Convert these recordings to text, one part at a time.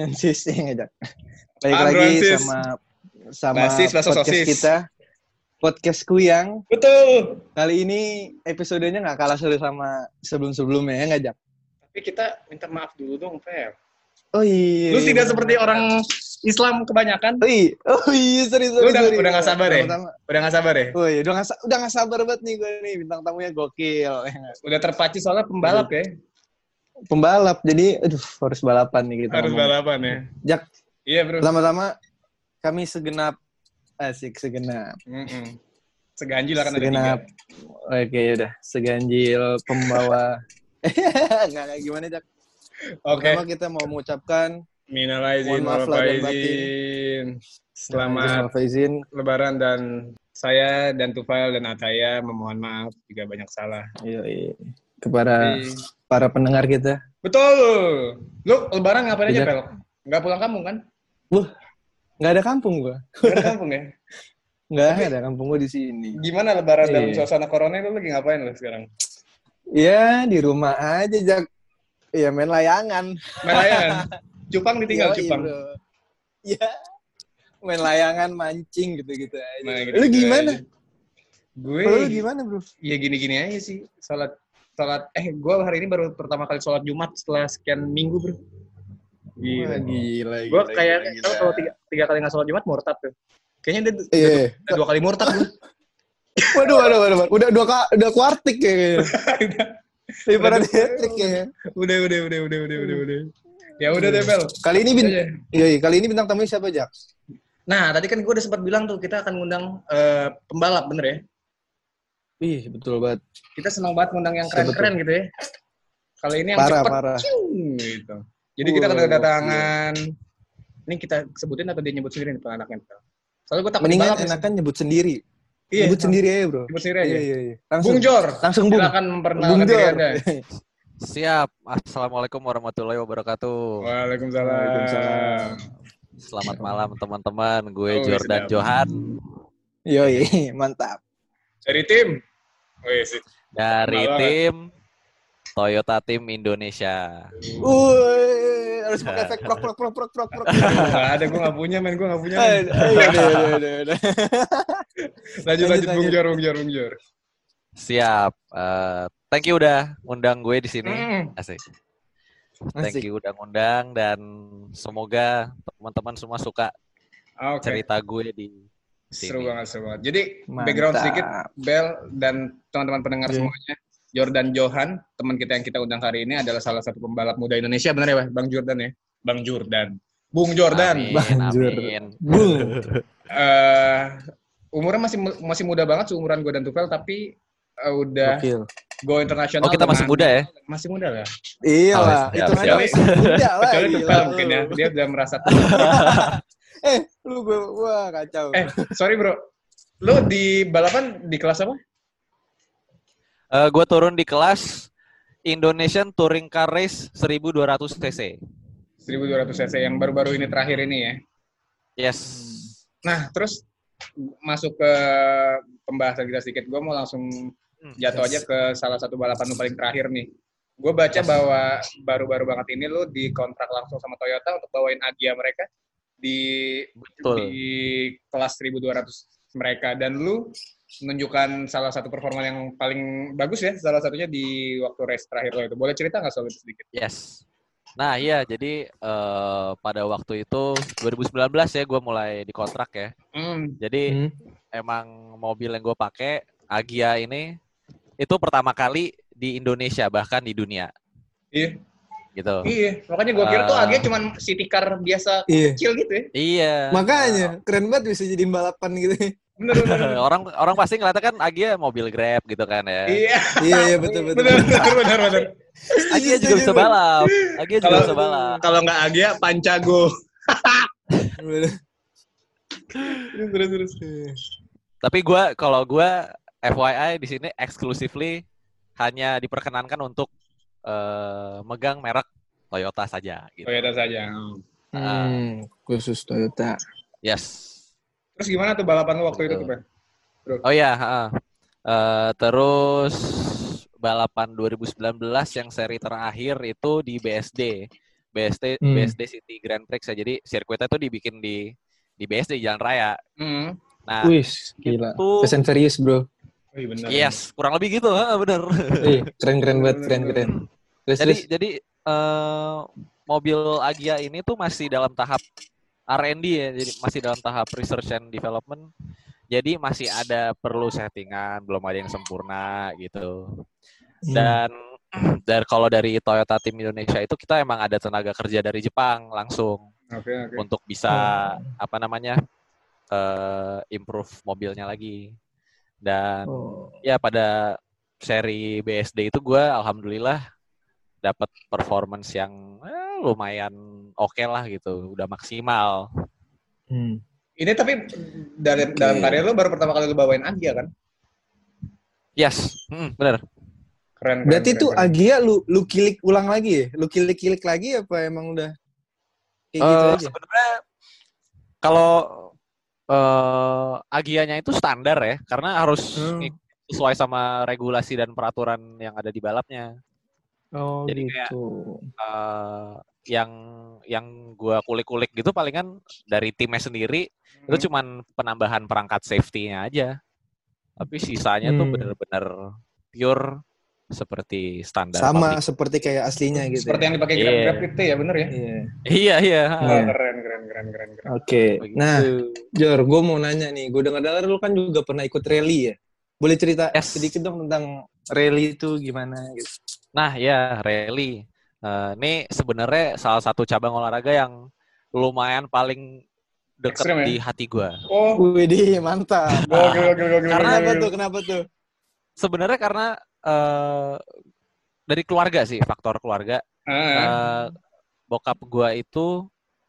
Hansis yang ngajak. Balik Ah, lagi sama sama Basis, podcast sosis. kita. Podcast Kuyang. Betul. Kali ini episodenya nggak kalah seru sama sebelum-sebelumnya ya ngajak. Tapi kita minta maaf dulu dong, Fer. Oh iya. Lu tidak seperti orang Islam kebanyakan. Oh iya, oh iya, sorry, sorry, Lu udah- sorry. udah nggak sabar ya? Pertama- Udah gak sabar ya? Oh iya, udah nggak sa- udah nggak sabar banget nih gue nih bintang tamunya gokil. Udah terpacu soalnya pembalap ya. Pembalap, jadi aduh harus balapan nih kita. Harus ngomong. balapan ya. Jak, Iya, Bro. pertama-tama kami segenap asik segenap. Mm-mm. Seganjil akan ada tiga. segenap. Oke, udah seganjil pembawa. Enggak kayak gimana, Jak? Oke. Pertama kita mau mengucapkan Minal aizin, Mohon maaf lahir. Selamat Selamat Faizin. Lebaran dan saya dan Tufail dan Ataya memohon maaf jika banyak salah. Iya, iya. Kepada Jadi- para pendengar kita. Betul. Lu Lebaran ngapain aja, Iya. Pel? Nggak pulang kampung kan? Wah, nggak ada kampung gua. Nggak ada kampung ya? Nggak ada kampung gua di sini. Gimana Lebaran dalam Iya. suasana corona lu lagi ngapain lu sekarang? Ya, di rumah aja, Jak. Iya, main layangan. Main layangan. Cupang ditinggal Yoi, cupang. Iya. Main layangan, mancing gitu-gitu aja. Nah, Lu gimana? aja. Gue Lu gimana, bro? ya gini-gini aja sih. Salat salat eh gue hari ini baru pertama kali sholat Jumat setelah sekian minggu, Bro. Wah, Gila. gila, Gue gila, kayak gila, gila. kalau tiga, tiga kali nggak sholat Jumat murtad tuh. Kayaknya dia Iya. udah dua kali murtad bro. Waduh, waduh, waduh, waduh. Udah dua udah kuartik kayaknya. Udah- hat-trick kayaknya. udah, udah, udah, udah, udah, udah, udah. Ya udah deh, Bel. Kali ini bin Iya. Iya, iya, kali ini bintang tamunya siapa, Jak? Nah, tadi kan gue udah sempat bilang tuh kita akan ngundang eh, pembalap, bener ya? Ih, betul banget. Kita senang banget ngundang yang Betul, keren-keren gitu ya. Kali ini yang Parah, cepet, parah. ciung, gitu. Jadi kita kedatangan. Ini kita sebutin atau dia nyebut sendiri nih anaknya? Soalnya gue takut Mendingan nih. enakan nyebut sendiri. Iya, nyebut sendiri aja, Bro. Nyebut sendiri aja. Iya, iya, iya. Langsung. Bung Jor, Langsung Bung. silakan Bung memperkenalkan diri Jor. Anda. Siap. Assalamualaikum warahmatullahi wabarakatuh. Waalaikumsalam. Waalaikumsalam. Selamat malam teman-teman. Gue Oh, Jordan sedap. Johan Yoi, mantap. Dari tim. Wih, sih. dari banget. tim Toyota Tim Indonesia. Woi, harus pakai efek prok prok prok prok prok prok. Gak ada, gue gak punya, men. Gue gak punya. men. Aduh, aduh, aduh, aduh. Lanjut, lanjut, lanjut, Bung. Jor, Bung Jor, Bung Jor. Siap. Eh, thank you udah ngundang gue di sini. Mm. Asik. Thank Asik. you udah ngundang dan semoga teman-teman semua suka Oke. cerita gue di Seru banget, seru banget. Jadi, Mantap. background sedikit, Bel dan teman-teman pendengar Iya. semuanya. Jordan Johan, teman kita yang kita undang hari ini adalah salah satu pembalap muda Indonesia, benar ya, Bang? Bang Jordan ya? Bang Jordan. Bung Jordan. Amin, Banjur. amin. Bung. Eh, umurnya masih masih muda banget seumuran gue dan Tufel tapi eh, udah Gokil. go internasional. Oh, kita masih muda ya? Masih muda lah. Iya Oh, lah, itu aja masih muda lah. Kecuali gila Tufel mungkin ya. Dia udah merasa Eh, lu gue, wah kacau. Eh, sorry bro. Lu di balapan di kelas apa? Eh, gue turun di kelas Indonesian Touring Car Race 1200 cc. 1200 cc yang baru-baru ini terakhir ini ya. Yes. Nah, terus masuk ke pembahasan kita sedikit. Gue mau langsung jatuh aja ke salah satu balapan lu paling terakhir nih. Gue baca bahwa baru-baru banget ini lu dikontrak langsung sama Toyota untuk bawain Agia mereka di Betul. di kelas 1200 mereka dan lu menunjukkan salah satu performa yang paling bagus ya salah satunya di waktu race terakhir lo itu. Boleh cerita nggak soal itu sedikit? Yes. Nah iya jadi eh, pada waktu itu 2019 ya gue mulai dikontrak ya. Hmm. Jadi Hmm. emang mobil yang gue pakai Agia ini itu pertama kali di Indonesia bahkan di dunia Iya, gitu. iya. Makanya gue kira tuh Ah. Agia cuma city car biasa Iya. kecil gitu ya. Iya. Makanya keren banget bisa jadi balapan gitu. Bener, bener, bener. orang orang pasti ngeliatnya kan Agia mobil Grab gitu kan ya. Iya, iya, iya betul betul. bener, bener, bener, bener. Agia juga bisa balap. Agia juga bisa balap. kalau nggak Agia, Pancago. Bener. Terus, terus, terus. Tapi gue kalau gue FYI di sini exclusively hanya diperkenankan untuk eh, megang merek Toyota saja gitu. Toyota saja. Hmm, khusus Toyota. Yes. Terus gimana tuh balapan lu waktu itu tuh, Betul. Ben? Oh ya, heeh. Eh, terus balapan 2019 yang seri terakhir itu di BSD BSD Hmm. BSD City Grand Prix ya. Jadi sirkuitnya tuh dibikin di di BSD Jalan Raya. Hmm. Nah, Wih, gila. itu Furious, bro. Wih, bener. yes, kurang lebih gitu, ha, bener. Keren-keren banget, keren-keren. Terus, jadi terus. jadi eh, mobil Agia ini tuh masih dalam tahap R&D ya, jadi masih dalam tahap research and development. Jadi masih ada perlu settingan, belum ada yang sempurna gitu. Hmm. Dan dan kalau dari Toyota tim Indonesia itu kita emang ada tenaga kerja dari Jepang langsung Oke, oke. untuk bisa apa namanya eh, improve mobilnya lagi. Dan Oh. ya pada seri BSD itu gue alhamdulillah dapat performance yang eh, lumayan oke lah gitu, udah maksimal. Hmm. Ini tapi dalam dalam Oke. karir lo baru pertama kali lo bawain Agia kan? Yes, hmm, bener. Keren. keren, Berarti keren, tuh keren. Agia lu lu kilik ulang lagi ya? Lu kilik-kilik lagi apa emang udah kayak gitu Eh, aja? Sebenarnya kalau eh Agianya itu standar ya, karena harus Hmm. sesuai sama regulasi dan peraturan yang ada di balapnya. Oh, jadi kayak- gitu. eh yang yang gua kulik-kulik gitu palingan dari timnya sendiri itu Hmm. cuman penambahan perangkat safety-nya aja. Tapi sisanya tuh Hmm. bener-bener pure seperti standar. Sama pabrik. seperti kayak aslinya gitu. Seperti ya? yang dipakai Iya. Grab Grab itu ya, bener ya? Iya. Iya iya. Iya. keren, keren, keren, keren, keren. Oke. Begitu. Nah, Jor, gue mau nanya nih. Gue dengar-dengar lu kan juga pernah ikut rally ya. Boleh cerita Yes. sedikit dong tentang rally itu gimana gitu? Nah ya rally. Eh, ini sebenarnya salah satu cabang olahraga yang lumayan paling deket Ekstrem ya? di hati gua. Oh, Wih, mantap. gokil, gokil, gokil. Karena Kenapa gokil. tuh? Kenapa tuh? Sebenarnya karena eh, dari keluarga sih faktor keluarga. Ah, Eh, bokap gua itu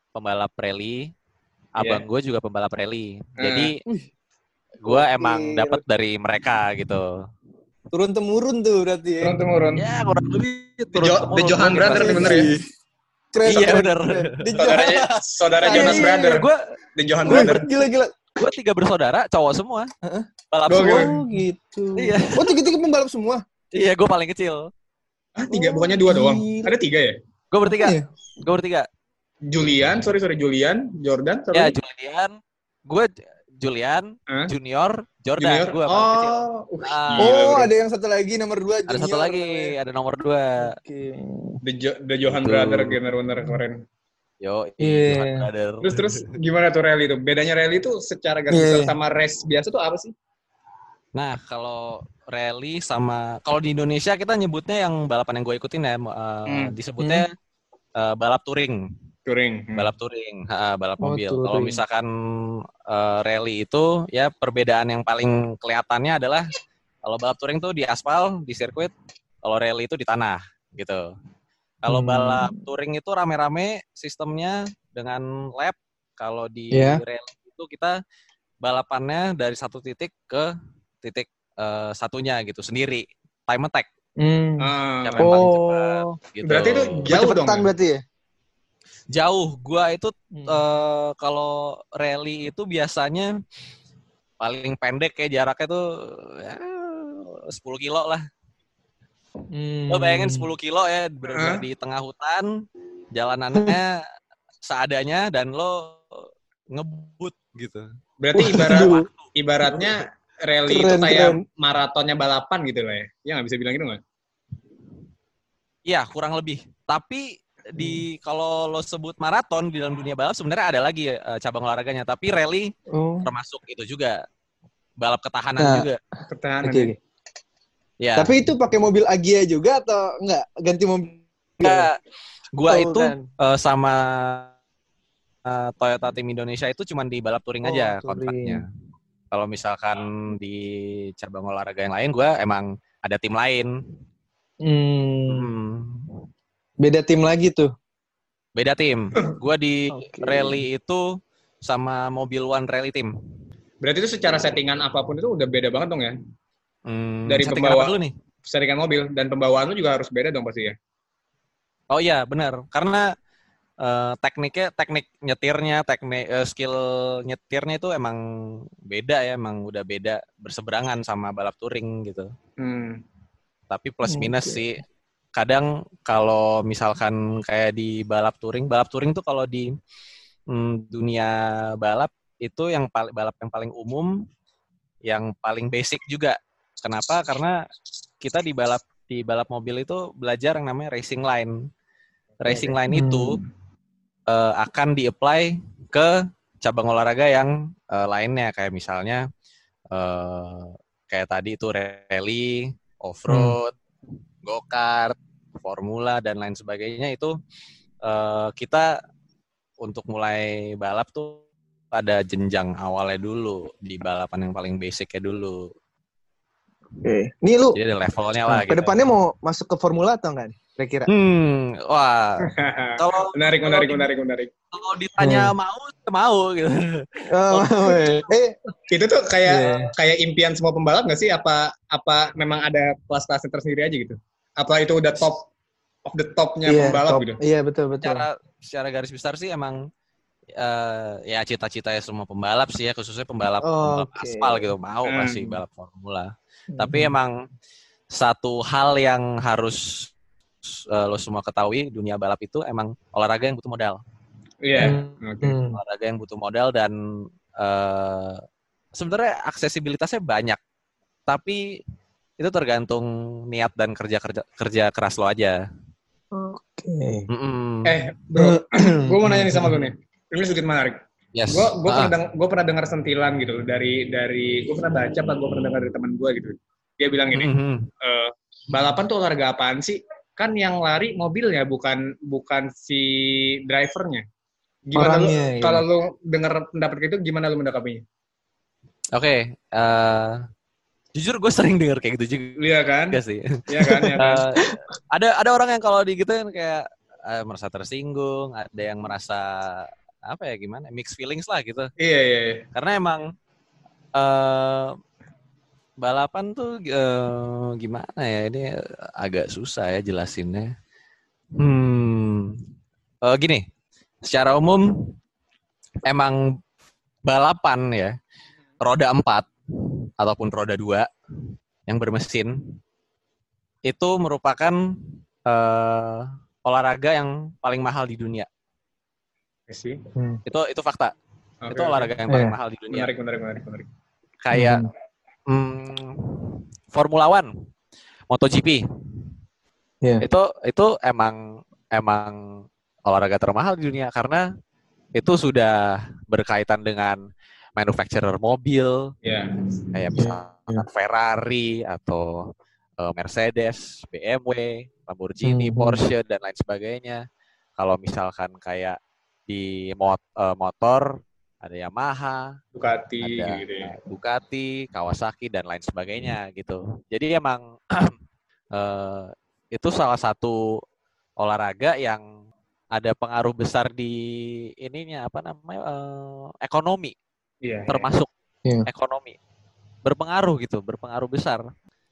pembalap rally, abang Iya. gua juga pembalap rally. Ah. Jadi gua gokil. emang dapat dari mereka gitu. turun temurun tuh berarti ya. turun temurun. Ya kurang lebih turun Jo- temurun. the Johan Gua Brother gitu. bener ya? Keren, Iya, keren, bener. Di Saudaranya, saudara Iya, Jonas iya, Brother. Gue The Johan Brother. gila gila. Gue tiga bersaudara cowok semua. Heeh. Balap semua. Oh gitu. Iya. Oh tiga-tiga pembalap semua. Iya, gue paling kecil. Ah, tiga, bukannya dua doang. Ada tiga ya? Gue bertiga. Iya. Gue bertiga. Julian, sorry, sorry, Julian, Jordan, sorry. Ya Julian, gue Julian? Junior, Jordan. Junior. Gue paling kecil. Oh, uh, Ah. Oh, ada yang satu lagi nomor dua. Ada satu lagi, ada nomor dua. Oke. The, Jo- the Johan Gitu. Brother, bener-bener keren. Yo, Iya. Johan Brother. Terus, terus gimana tuh rally itu? Bedanya rally itu secara garis Iya, besar iya. sama race biasa tuh apa sih? Nah, kalau rally sama kalau di Indonesia kita nyebutnya yang balapan yang gue ikutin ya, eh, Hmm. disebutnya eh, balap touring. Touring. Hmm. balap touring, ha, balap Oh, mobil. Kalau misalkan eh, rally itu ya perbedaan yang paling kelihatannya adalah kalau balap touring tuh di aspal, di sirkuit, kalau rally itu di tanah gitu. Kalau Hmm. balap touring itu rame-rame sistemnya dengan lap. Kalau di Iya. rally itu kita balapannya dari satu titik ke titik eh, satunya gitu sendiri. Time attack. Hmm. Ah, Siapa yang paling cepat Oh, gitu. Berarti itu jauh dong. Kecepetan ya? berarti ya? jauh. Gua itu Hmm. eh kalau rally itu biasanya paling pendek kayak jaraknya tuh ya, 10 kilo lah. Hmm. Lo bayangin 10 kilo ya benar-benar di tengah hutan, jalanannya seadanya dan lo ngebut gitu. Berarti ibarat ibaratnya rally itu Keren, kayak keren. maratonnya balapan gitu lah ya. Ya nggak bisa bilang gitu nggak? Iya, kurang lebih. Tapi di kalau lo sebut maraton di dalam dunia balap sebenarnya ada lagi eh, cabang olahraganya, tapi rally Oh. termasuk itu juga. Balap ketahanan Nah, juga. Pertahanan. Oke. ya. Ya. Tapi itu pakai mobil Agia juga atau enggak? Ganti mobil. Enggak. Gua Oh, itu kan. eh, sama eh, Toyota tim Indonesia itu cuma di balap touring Oh, aja touring. kontraknya. Kalau misalkan di cabang olahraga yang lain, gua emang ada tim lain. Hmm. Hmm, Beda tim lagi tuh. beda tim. Gua di Oke. rally itu sama Mobil One Rally Team. Berarti itu secara settingan apa pun itu udah beda banget dong ya. Hmm, Dari pembawa- dulu nih? Settingan mobil dan pembawaan lu juga harus beda dong pasti ya. Oh iya, benar. Karena eh, tekniknya, teknik nyetirnya, teknik eh, skill nyetirnya itu emang beda ya, emang udah beda berseberangan sama balap touring gitu. Hmm. Tapi plus minus Oke. sih kadang kalau misalkan kayak di balap touring, balap touring tuh kalau di hmm, dunia balap itu yang paling balap yang paling umum, yang paling basic juga. Kenapa? Karena kita di balap di balap mobil itu belajar yang namanya racing line. Racing line itu uh, akan di-apply ke cabang olahraga yang uh, lainnya kayak misalnya uh, kayak tadi itu rally, off-road, hmm. go-kart, formula dan lain sebagainya itu uh, kita untuk mulai balap tuh pada jenjang awalnya dulu di balapan yang paling basicnya dulu. Oke. Ini lu Jadi ada levelnya lah. Nah, Ke depannya gitu. mau masuk ke formula atau enggak? Kira-kira. Hmm, wah. kalau menarik, menarik, menarik, menarik. Kalau ditanya hmm. mau, mau gitu. Oh, eh, itu tuh kayak yeah. kayak impian semua pembalap nggak sih? Apa apa memang ada kelas-kelasnya tersendiri aja gitu? Apa itu udah top of the topnya yeah, pembalap top. gitu? Iya betul betul. Secara secara garis besar sih emang uh, ya cita-cita ya semua pembalap sih ya khususnya pembalap, oh, pembalap okay. aspal gitu mau hmm. pasti balap formula. Hmm. Tapi emang satu hal yang harus uh, lo semua ketahui dunia balap itu emang olahraga yang butuh modal. Iya. Yeah. Hmm. Okay. Olahraga yang butuh modal dan uh, sebenarnya aksesibilitasnya banyak. Tapi itu tergantung niat dan kerja kerja kerja keras lo aja. Oke. Okay. Mm -mm. Eh, bro, gue mau nanya nih sama lo nih. Ini sedikit menarik. Yes. Gue gue ah. pernah gue pernah dengar sentilan gitu dari dari gue pernah baca apa gue pernah dengar dari teman gue gitu. Dia bilang gini, mm -hmm. e, balapan tuh olahraga apaan sih? Kan yang lari mobilnya bukan bukan si drivernya. Gimana Orangnya, lu, iya. kalau lu dengar pendapat itu gimana lu mendakapinya? Oke, okay, uh, eh, jujur gue sering dengar kayak gitu juga. Iya kan? Iya sih. Iya kan? Iya kan? uh, ada ada orang yang kalau digituin kayak uh, merasa tersinggung, ada yang merasa apa ya gimana mix feelings lah gitu. Iya iya. iya. Karena emang uh, balapan tuh uh, gimana ya ini agak susah ya jelasinnya. Hmm, uh, gini, secara umum emang balapan ya roda empat ataupun roda dua yang bermesin itu merupakan uh, olahraga yang paling mahal di dunia sih. Hmm. Itu itu fakta. Okay, itu olahraga yang paling yeah. mahal di dunia. Menarik, menarik, menarik, menarik. Kayak hmm. Hmm, Formula One, MotoGP. Yeah. Itu itu emang emang olahraga termahal di dunia karena itu sudah berkaitan dengan manufacturer mobil, yeah. kayak misalnya yeah. Ferrari atau uh, Mercedes, BMW, Lamborghini, hmm. Porsche dan lain sebagainya. Kalau misalkan kayak di mot uh, motor ada Yamaha, Ducati, ada gitu ya. Ducati, Kawasaki dan lain sebagainya gitu. Jadi emang uh, itu salah satu olahraga yang ada pengaruh besar di ininya apa namanya uh, ekonomi, yeah, iya. termasuk yeah. ekonomi berpengaruh gitu, berpengaruh besar.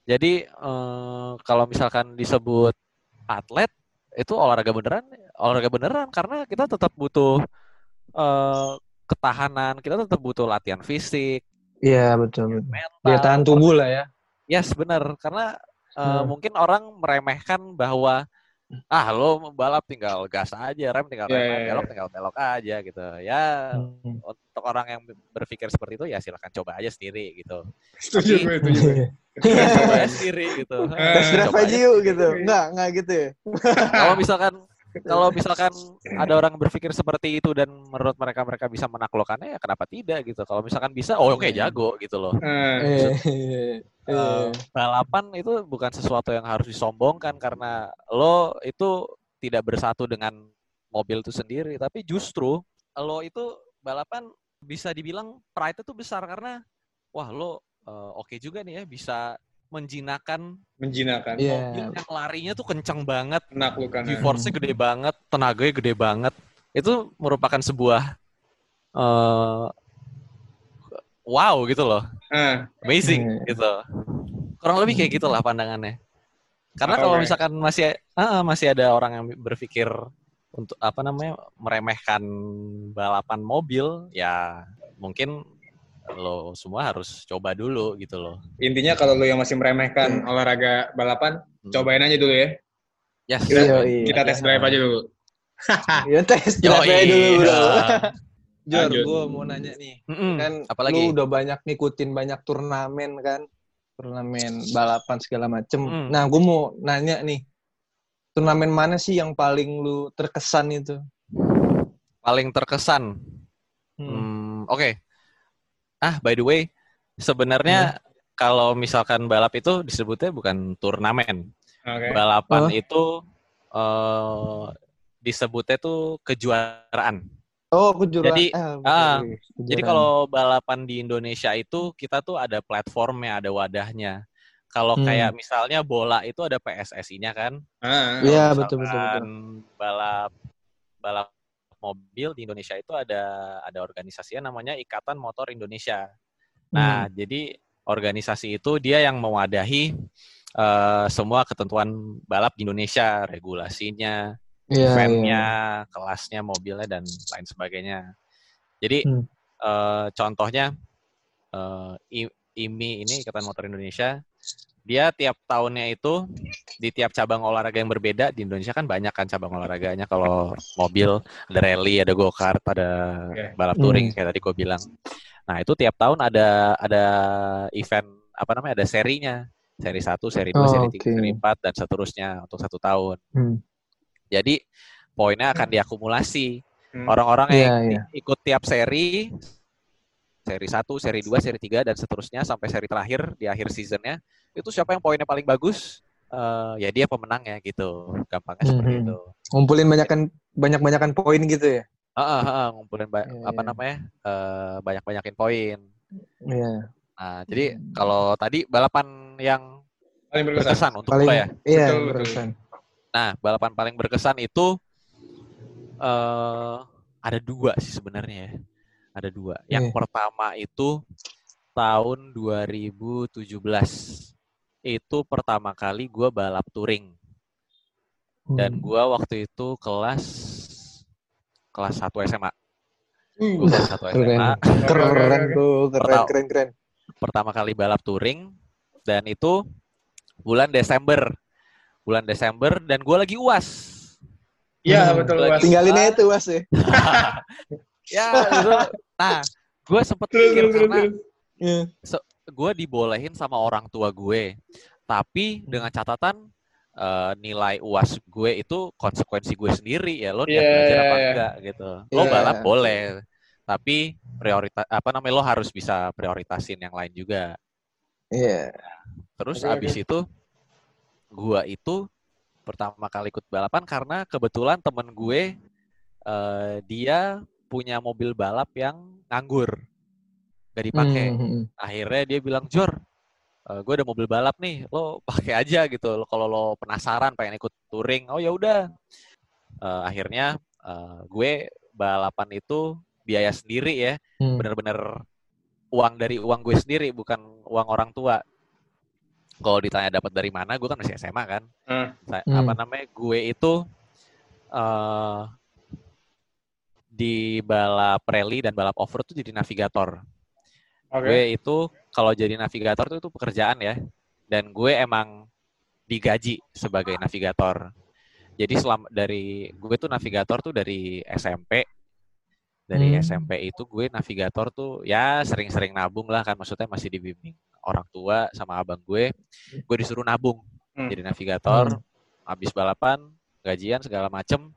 Jadi uh, kalau misalkan disebut atlet itu olahraga beneran olahraga beneran karena kita tetap butuh uh, ketahanan kita tetap butuh latihan fisik iya betul, mental Dia tahan tubuh lah ya. Yes benar karena uh, hmm. mungkin orang meremehkan bahwa ah lo balap tinggal gas aja rem tinggal yeah, rem yeah, yeah. belok tinggal belok aja gitu. Ya hmm. untuk orang yang berpikir seperti itu ya silakan coba aja sendiri gitu. Setuju gue setuju coba aja sendiri gitu. Tes drive aja yuk gitu? Enggak enggak gitu ya? Kalau misalkan kalau misalkan ada orang berpikir seperti itu dan menurut mereka mereka bisa menaklukkannya ya kenapa tidak gitu. Kalau misalkan bisa oh oke okay, jago gitu loh. Uh, balapan itu bukan sesuatu yang harus disombongkan karena lo itu tidak bersatu dengan mobil itu sendiri. Tapi justru lo itu balapan bisa dibilang pride itu besar karena wah lo uh, oke okay juga nih ya bisa menjinakkan menjinakkan yeah. mobil yang larinya tuh kencang banget menaklukkan ya. force-nya gede banget tenaganya gede banget itu merupakan sebuah uh, wow gitu loh uh. amazing uh. gitu kurang lebih kayak gitulah pandangannya karena oh, kalau okay. misalkan masih uh, masih ada orang yang berpikir untuk apa namanya meremehkan balapan mobil ya mungkin lo semua harus coba dulu gitu loh. Intinya kalau lo yang masih meremehkan hmm. olahraga balapan, hmm. cobain aja dulu ya. Yes. Kita, Yoi. kita tes drive aja dulu. Iya tes drive aja dulu. bro. Iya. Jor, gue mau nanya nih. Mm-mm. Kan Apalagi? lu udah banyak ngikutin banyak turnamen kan? Turnamen balapan segala macem. Mm. Nah, gue mau nanya nih. Turnamen mana sih yang paling lu terkesan itu? Paling terkesan. Hmm. Hmm, Oke. Ah, by the way, sebenarnya kalau misalkan balap itu disebutnya bukan turnamen. Oke. Balapan Oh. itu eh disebutnya tuh kejuaraan. Oh, kejuaraan. Jadi, ah, ah, kejuaraan. Jadi kalau balapan di Indonesia itu kita tuh ada platformnya, ada wadahnya. Kalau Hmm. kayak misalnya bola itu ada PSSI-nya kan. Ah, Iya, Kalau betul, betul, betul. Balap balap mobil di Indonesia itu ada ada organisasinya namanya Ikatan Motor Indonesia. Nah, Hmm. jadi organisasi itu dia yang mewadahi eh, semua ketentuan balap di Indonesia, regulasinya, Iya, eventnya, iya. kelasnya, mobilnya dan lain sebagainya. Jadi Hmm. eh, contohnya I- IMI ini Ikatan Motor Indonesia, dia tiap tahunnya itu di tiap cabang olahraga yang berbeda di Indonesia kan banyak kan cabang olahraganya. Kalau mobil ada rally, ada go kart, ada balap Hmm. touring kayak tadi gue bilang. Nah itu tiap tahun ada ada event apa namanya ada serinya, seri 1, seri 2, Oh, seri 3, oke. seri 4 dan seterusnya untuk satu tahun. Hmm. Jadi poinnya akan diakumulasi. Hmm. Orang-orang Iya, yang iya. ikut tiap seri, seri 1, seri 2, seri 3, dan seterusnya sampai seri terakhir di akhir seasonnya, itu siapa yang poinnya paling bagus, eh, ya dia pemenangnya gitu. Gampangnya seperti Mhm. itu. Ngumpulin banyakan banyak-banyakan poin gitu ya? Ah, ah, ah, ngumpulin ba- Iya, apa iya. namanya eh, banyak-banyakin poin. Iya. Nah, jadi kalau tadi balapan yang Paling berkesan. berkesan untuk Paling gue ya. iya, Betul, betul. berkesan. Nah, balapan paling berkesan itu eh ada dua sih sebenarnya ya. Ada dua. Yang Iya. pertama itu tahun 2017. Itu pertama kali gue balap touring. Dan Hmm. gue waktu itu kelas kelas 1 SMA. Gue kelas 1 Keren. SMA. Keren tuh, keren, Pertama- keren, keren. Pertama kali balap touring. Dan itu bulan Desember. Bulan Desember dan gue lagi uas. Iya, Hmm. betul. Lagi- Was. Tinggalin aja tuh, Was ya. ya, itu. Nah, gue sempet terus, karena terus. Iya. gue dibolehin sama orang tua gue. Tapi dengan catatan eh, nilai UAS gue itu konsekuensi gue sendiri ya. Lo niat Iya, belajar iya, apa iya. enggak gitu. Lo Iya. balap boleh. Tapi prioritas apa namanya lo harus bisa prioritasin yang lain juga. Iya. Terus Oke, abis itu gue itu pertama kali ikut balapan karena kebetulan temen gue eh, dia punya mobil balap yang nganggur. Gak dipakai. Hmm. akhirnya dia bilang Jor gue ada mobil balap nih lo pakai aja gitu lo kalau lo penasaran pengen ikut touring oh ya udah Eh, akhirnya eh, gue balapan itu biaya sendiri ya Hmm. bener-bener uang dari uang gue sendiri bukan uang orang tua kalau ditanya dapat dari mana gue kan masih SMA kan Hmm. Hmm. apa namanya gue itu eh di balap rally dan balap off road tuh jadi navigator. Oke. gue itu kalau jadi navigator tuh itu pekerjaan ya. Dan gue emang digaji sebagai navigator. Jadi selama dari gue tuh navigator tuh dari SMP dari Hmm. SMP itu gue navigator tuh ya sering-sering nabung lah kan. Maksudnya masih dibimbing orang tua sama abang gue. Gue disuruh nabung Hmm. jadi navigator. Habis balapan gajian segala macem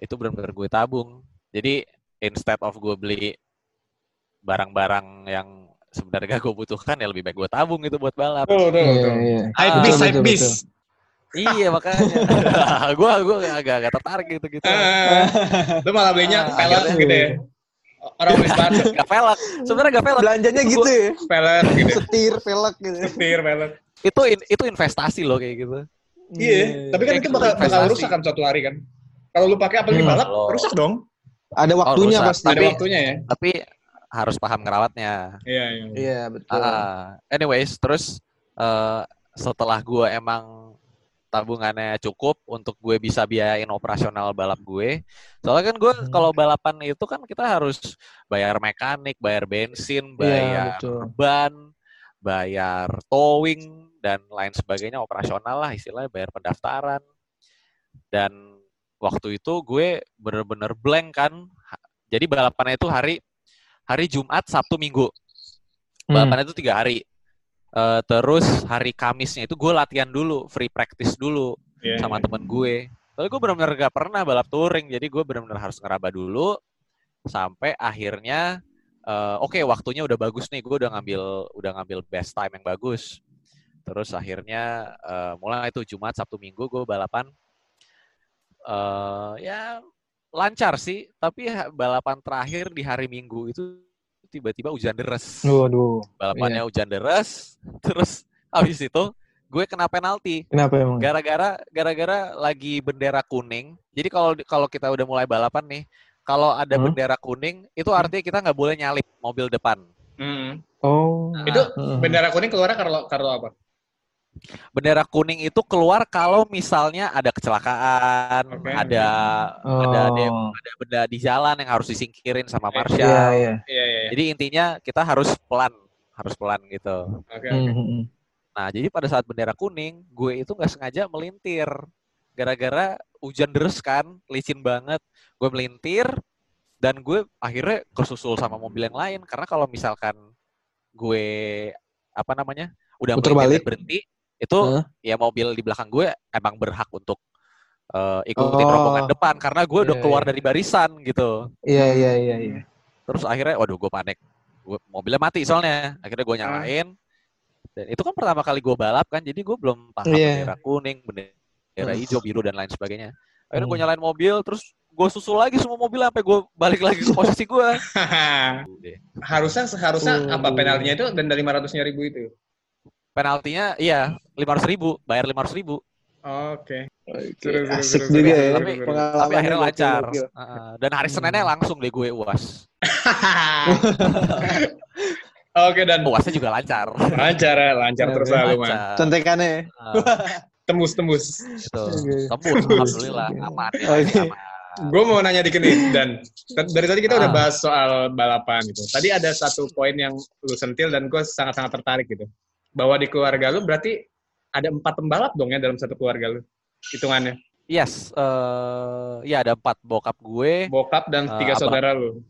itu benar-benar gue tabung jadi instead of gue beli barang-barang yang sebenarnya gak gue butuhkan ya lebih baik gue tabung itu buat balap. Betul, betul, Iya, betul. iya. Hype beast, betul, hype betul. iya makanya. gue gue agak agak tertarik gitu gitu. Lu malah belinya Ah, pelet akhirnya- gitu ya. Orang beli sepatu, gak velg. Sebenarnya gak velg. Belanjanya gitu ya. pelet gitu. Setir, velg gitu. Setir, pelet. Itu in- itu investasi loh kayak gitu. Iya, tapi kan itu gitu, bakal, bakal rusak kan suatu hari kan. Kalau lu pakai apalagi Hmm. balap, rusak dong. Ada waktunya rusak. pasti. Ada Tapi- waktunya ya. Tapi harus paham ngerawatnya. Iya, iya. Iya, betul. Ah, anyways, terus eh, setelah gue emang tabungannya cukup untuk gue bisa biayain operasional balap gue. Soalnya kan gue Hmm. kalau balapan itu kan kita harus bayar mekanik, bayar bensin, Iya, bayar betul. ban, bayar towing dan lain sebagainya operasional lah istilahnya bayar pendaftaran. Dan waktu itu gue bener-bener blank kan. Jadi balapannya itu hari hari Jumat, Sabtu, Minggu. Hmm. Balapannya itu tiga hari. Eh, terus hari Kamisnya itu gue latihan dulu, free practice dulu Iya, sama iya. temen gue. Soalnya gue benar-benar gak pernah balap touring, jadi gue benar-benar harus ngeraba dulu sampai akhirnya eh, oke waktunya udah bagus nih, gue udah ngambil udah ngambil best time yang bagus. Terus akhirnya eh, mulai itu Jumat, Sabtu, Minggu gue balapan eh ya lancar sih, tapi balapan terakhir di hari Minggu itu tiba-tiba hujan deras Waduh. balapannya hujan deras terus habis itu gue kena penalti Kenapa emang? gara-gara gara-gara lagi bendera kuning jadi kalau kalau kita udah mulai balapan nih kalau ada Hmm. bendera kuning itu artinya kita nggak boleh nyalip mobil depan Mm. Oh. Nah, Itu Heeh. bendera kuning keluar karena karena apa? Bendera kuning itu keluar kalau misalnya ada kecelakaan Oke. ada ada de- Oh. ada benda di jalan yang harus disingkirin sama Iya, marshal Iya, iya. Iya iya. iya. jadi intinya kita harus pelan harus pelan gitu Oke Hmm, oke. hmm, hmm. Nah, jadi pada saat bendera kuning, gue itu nggak sengaja melintir. Gara-gara hujan deres kan, licin banget. Gue melintir, dan gue akhirnya kesusul sama mobil yang lain. Karena kalau misalkan gue, apa namanya, udah Puter balik. berhenti, itu Heeh. ya mobil di belakang gue emang berhak untuk eh, ikutin Oh. rombongan depan. Karena gue udah Iya, keluar iya. dari barisan gitu. Iya, iya, iya, iya. Terus akhirnya, waduh gue panik. Gue, mobilnya mati soalnya. Akhirnya gue nyalain. Dan itu kan pertama kali gue balap kan, jadi gue belum paham Iya. bendera kuning, bendera hijau, biru, dan lain sebagainya. Akhirnya gue Hmm. nyalain mobil, terus gue susul lagi semua mobil sampai gue balik lagi ke posisi gue. harusnya seharusnya apa penaltinya itu denda lima ratusnya ribu itu? Penaltinya, iya, lima ratus ribu, bayar lima ratus ribu. Oke. Oke, Seru, seru, Asik seru, juga seru, ya. Tapi- Tapi akhirnya lancar. gokil. Dan hari Hmm. Seninnya langsung deh gue uas. Oke dan Uasnya juga lancar. lancar ya, lancar terus selalu mah. Contekannya ya. Tembus tembus. gitu. Tembus, alhamdulillah, aman. ya, aman. Gue mau nanya dikit nih dan dari tadi kita udah Ah. bahas soal balapan gitu. Tadi ada satu poin yang lu sentil dan gue sangat-sangat tertarik gitu. Bahwa di keluarga lu berarti ada empat pembalap dong ya dalam satu keluarga lu hitungannya. Yes, eh ya ada empat bokap gue. Bokap dan Ah, tiga abang. saudara lu.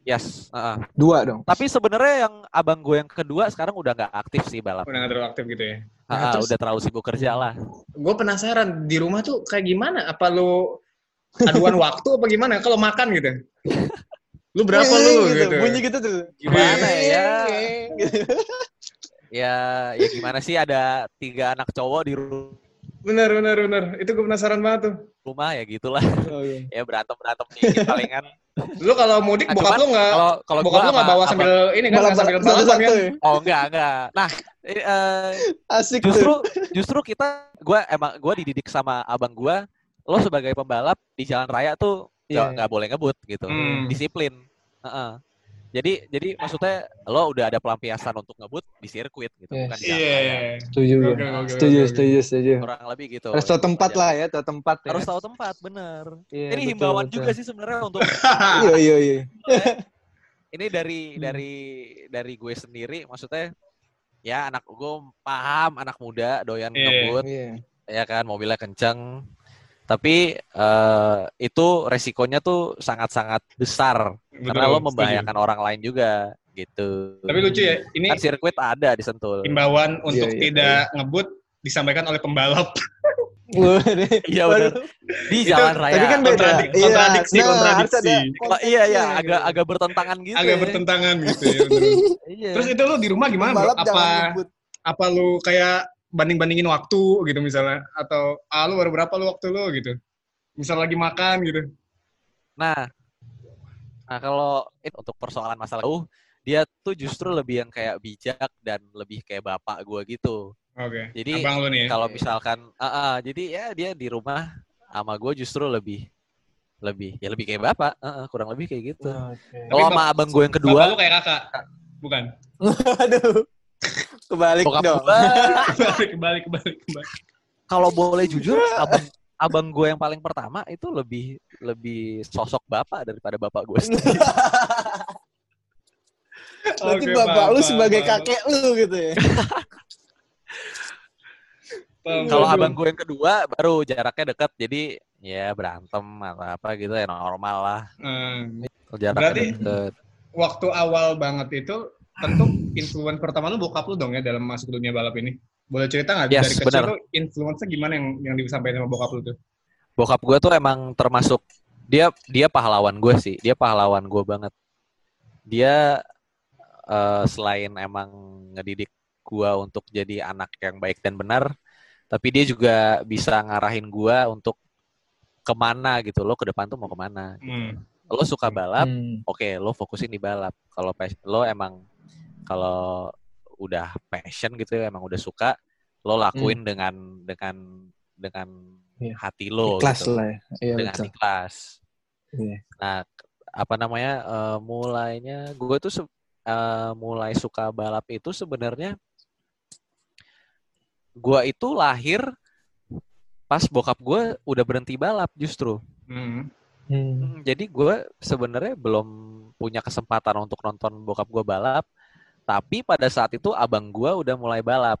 Yes, heeh. Dua dong. Tapi sebenarnya yang abang gue yang kedua sekarang udah nggak aktif sih balap. Udah gak terlalu aktif gitu ya. Ah, Nah, terus- udah terlalu sibuk kerja lah. Gue penasaran di rumah tuh kayak gimana? Apa lu aduan waktu apa gimana? Kalau makan gitu. Lu berapa lu gitu? Bunyi gitu tuh. Gimana ya? Gitu. Ya, ya gimana sih ada tiga anak cowok di ru- Bener bener bener. Itu gue penasaran banget tuh. rumah ya gitulah. Oh, iya. Ya berantem berantem dikit palingan. Lu kalau mudik Nah, bokap lu nggak Kalau kalau bokap lu nggak bawa sambil ini kan nggak Balap sambil balapan satu-satu kan? ya. Oh enggak enggak. Nah, eh, eh, Asik justru tuh. justru kita gue emang gue dididik sama abang gue lo sebagai pembalap di jalan raya tuh nggak Iya. nggak boleh ngebut gitu Hmm. disiplin Heeh. Jadi jadi maksudnya lo udah ada pelampiasan untuk ngebut di sirkuit gitu Yes. bukan di jalan Iya. raya Setuju ya. Oke, oke, Setuju, oke. setuju, setuju. kurang lebih gitu Harus tahu tempat lah ya, tahu tempat ya. harus tahu tempat bener Iya, ini betul, himbauan betul. juga sih sebenarnya untuk Iya, iya, iya. ini dari Hmm. dari dari gue sendiri maksudnya ya anak gue paham anak muda doyan Iya. ngebut Iya. ya kan mobilnya kenceng tapi eh, itu resikonya tuh sangat-sangat besar karena Betul, lo membahayakan orang lain juga gitu Tapi lucu ya, ini kan sirkuit ada di Sentul himbauan untuk iya, tidak ngebut disampaikan oleh pembalap. Iya benar di jalan raya Tapi kan beda. Kontradik- Iya, kontradiksi, nah, kontradiksi. Oh, iya ya konteksnya agak agak bertentangan gitu Agak ya. bertentangan gitu ya. Iya. Terus itu lu di rumah gimana? Bro? Balap Apa apa lu kayak banding-bandingin waktu gitu misalnya atau ah lu baru berapa lu waktu lu gitu. Misal lagi makan gitu. Nah, nah kalau itu untuk persoalan masalah jauh, dia tuh justru lebih yang kayak bijak dan lebih kayak bapak gue gitu. Oke. Jadi lu nih. ya? kalau misalkan, ah, ah, jadi ya dia di rumah sama gue justru lebih lebih ya lebih kayak bapak, ah, ah, kurang lebih kayak gitu. Oke. Kalau sama abang gue yang Bapak kedua, lu kayak kakak. Bukan. Aduh. Kebalik bokap dong. kebalik, kebalik, kebalik, kebalik. kalau boleh jujur, abang abang gue yang paling pertama itu lebih lebih sosok bapak daripada bapak gue sendiri. Berarti Oke, bapak paham, lu sebagai paham. kakek lu gitu ya. Kalau abang gue yang kedua baru jaraknya deket, jadi ya berantem atau apa gitu ya normal lah. Hmm. Jaraknya Berarti- deket. Waktu awal banget itu tentu influence pertama lu bokap lu dong ya dalam masuk dunia balap ini. Boleh cerita nggak Yes, dari kecil benar. tuh influence-nya gimana yang yang disampaikan sama bokap lu tuh? Bokap gue tuh emang termasuk dia dia pahlawan gue sih, dia pahlawan gue banget. Dia eh, selain emang ngedidik gue untuk jadi anak yang baik dan benar, tapi dia juga bisa ngarahin gue untuk ke mana gitu lo ke depan tuh mau ke mana. Hmm. Lo suka balap, Hmm. oke lo fokusin di balap kalau lo emang kalau udah passion gitu ya emang udah suka lo lakuin dengan dengan dengan Iya. hati lo Kelas gitu lah ya. Iya dengan betul. ikhlas Iya. nah apa namanya eh, mulainya gue tuh se- eh, mulai suka balap itu sebenarnya gue itu lahir pas bokap gue udah berhenti balap justru Hmm. Hmm. Hmm, Jadi gue sebenarnya belum punya kesempatan untuk nonton bokap gue balap, tapi pada saat itu abang gue udah mulai balap.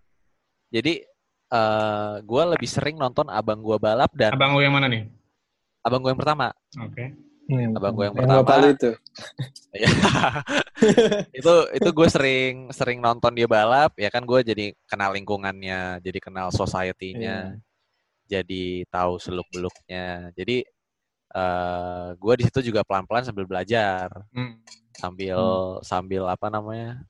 Jadi eh gue lebih sering nonton abang gue balap dan Abang lu yang mana nih? abang gue yang pertama. Oke. Hmm. Abang gue yang bapak pertama. lu itu. Ya. itu itu gue sering sering nonton dia balap, ya kan gue jadi kenal lingkungannya, jadi kenal society-nya, jadi tahu seluk beluknya. Jadi eh gue di situ juga pelan pelan sambil belajar. Hmm. sambil sambil apa namanya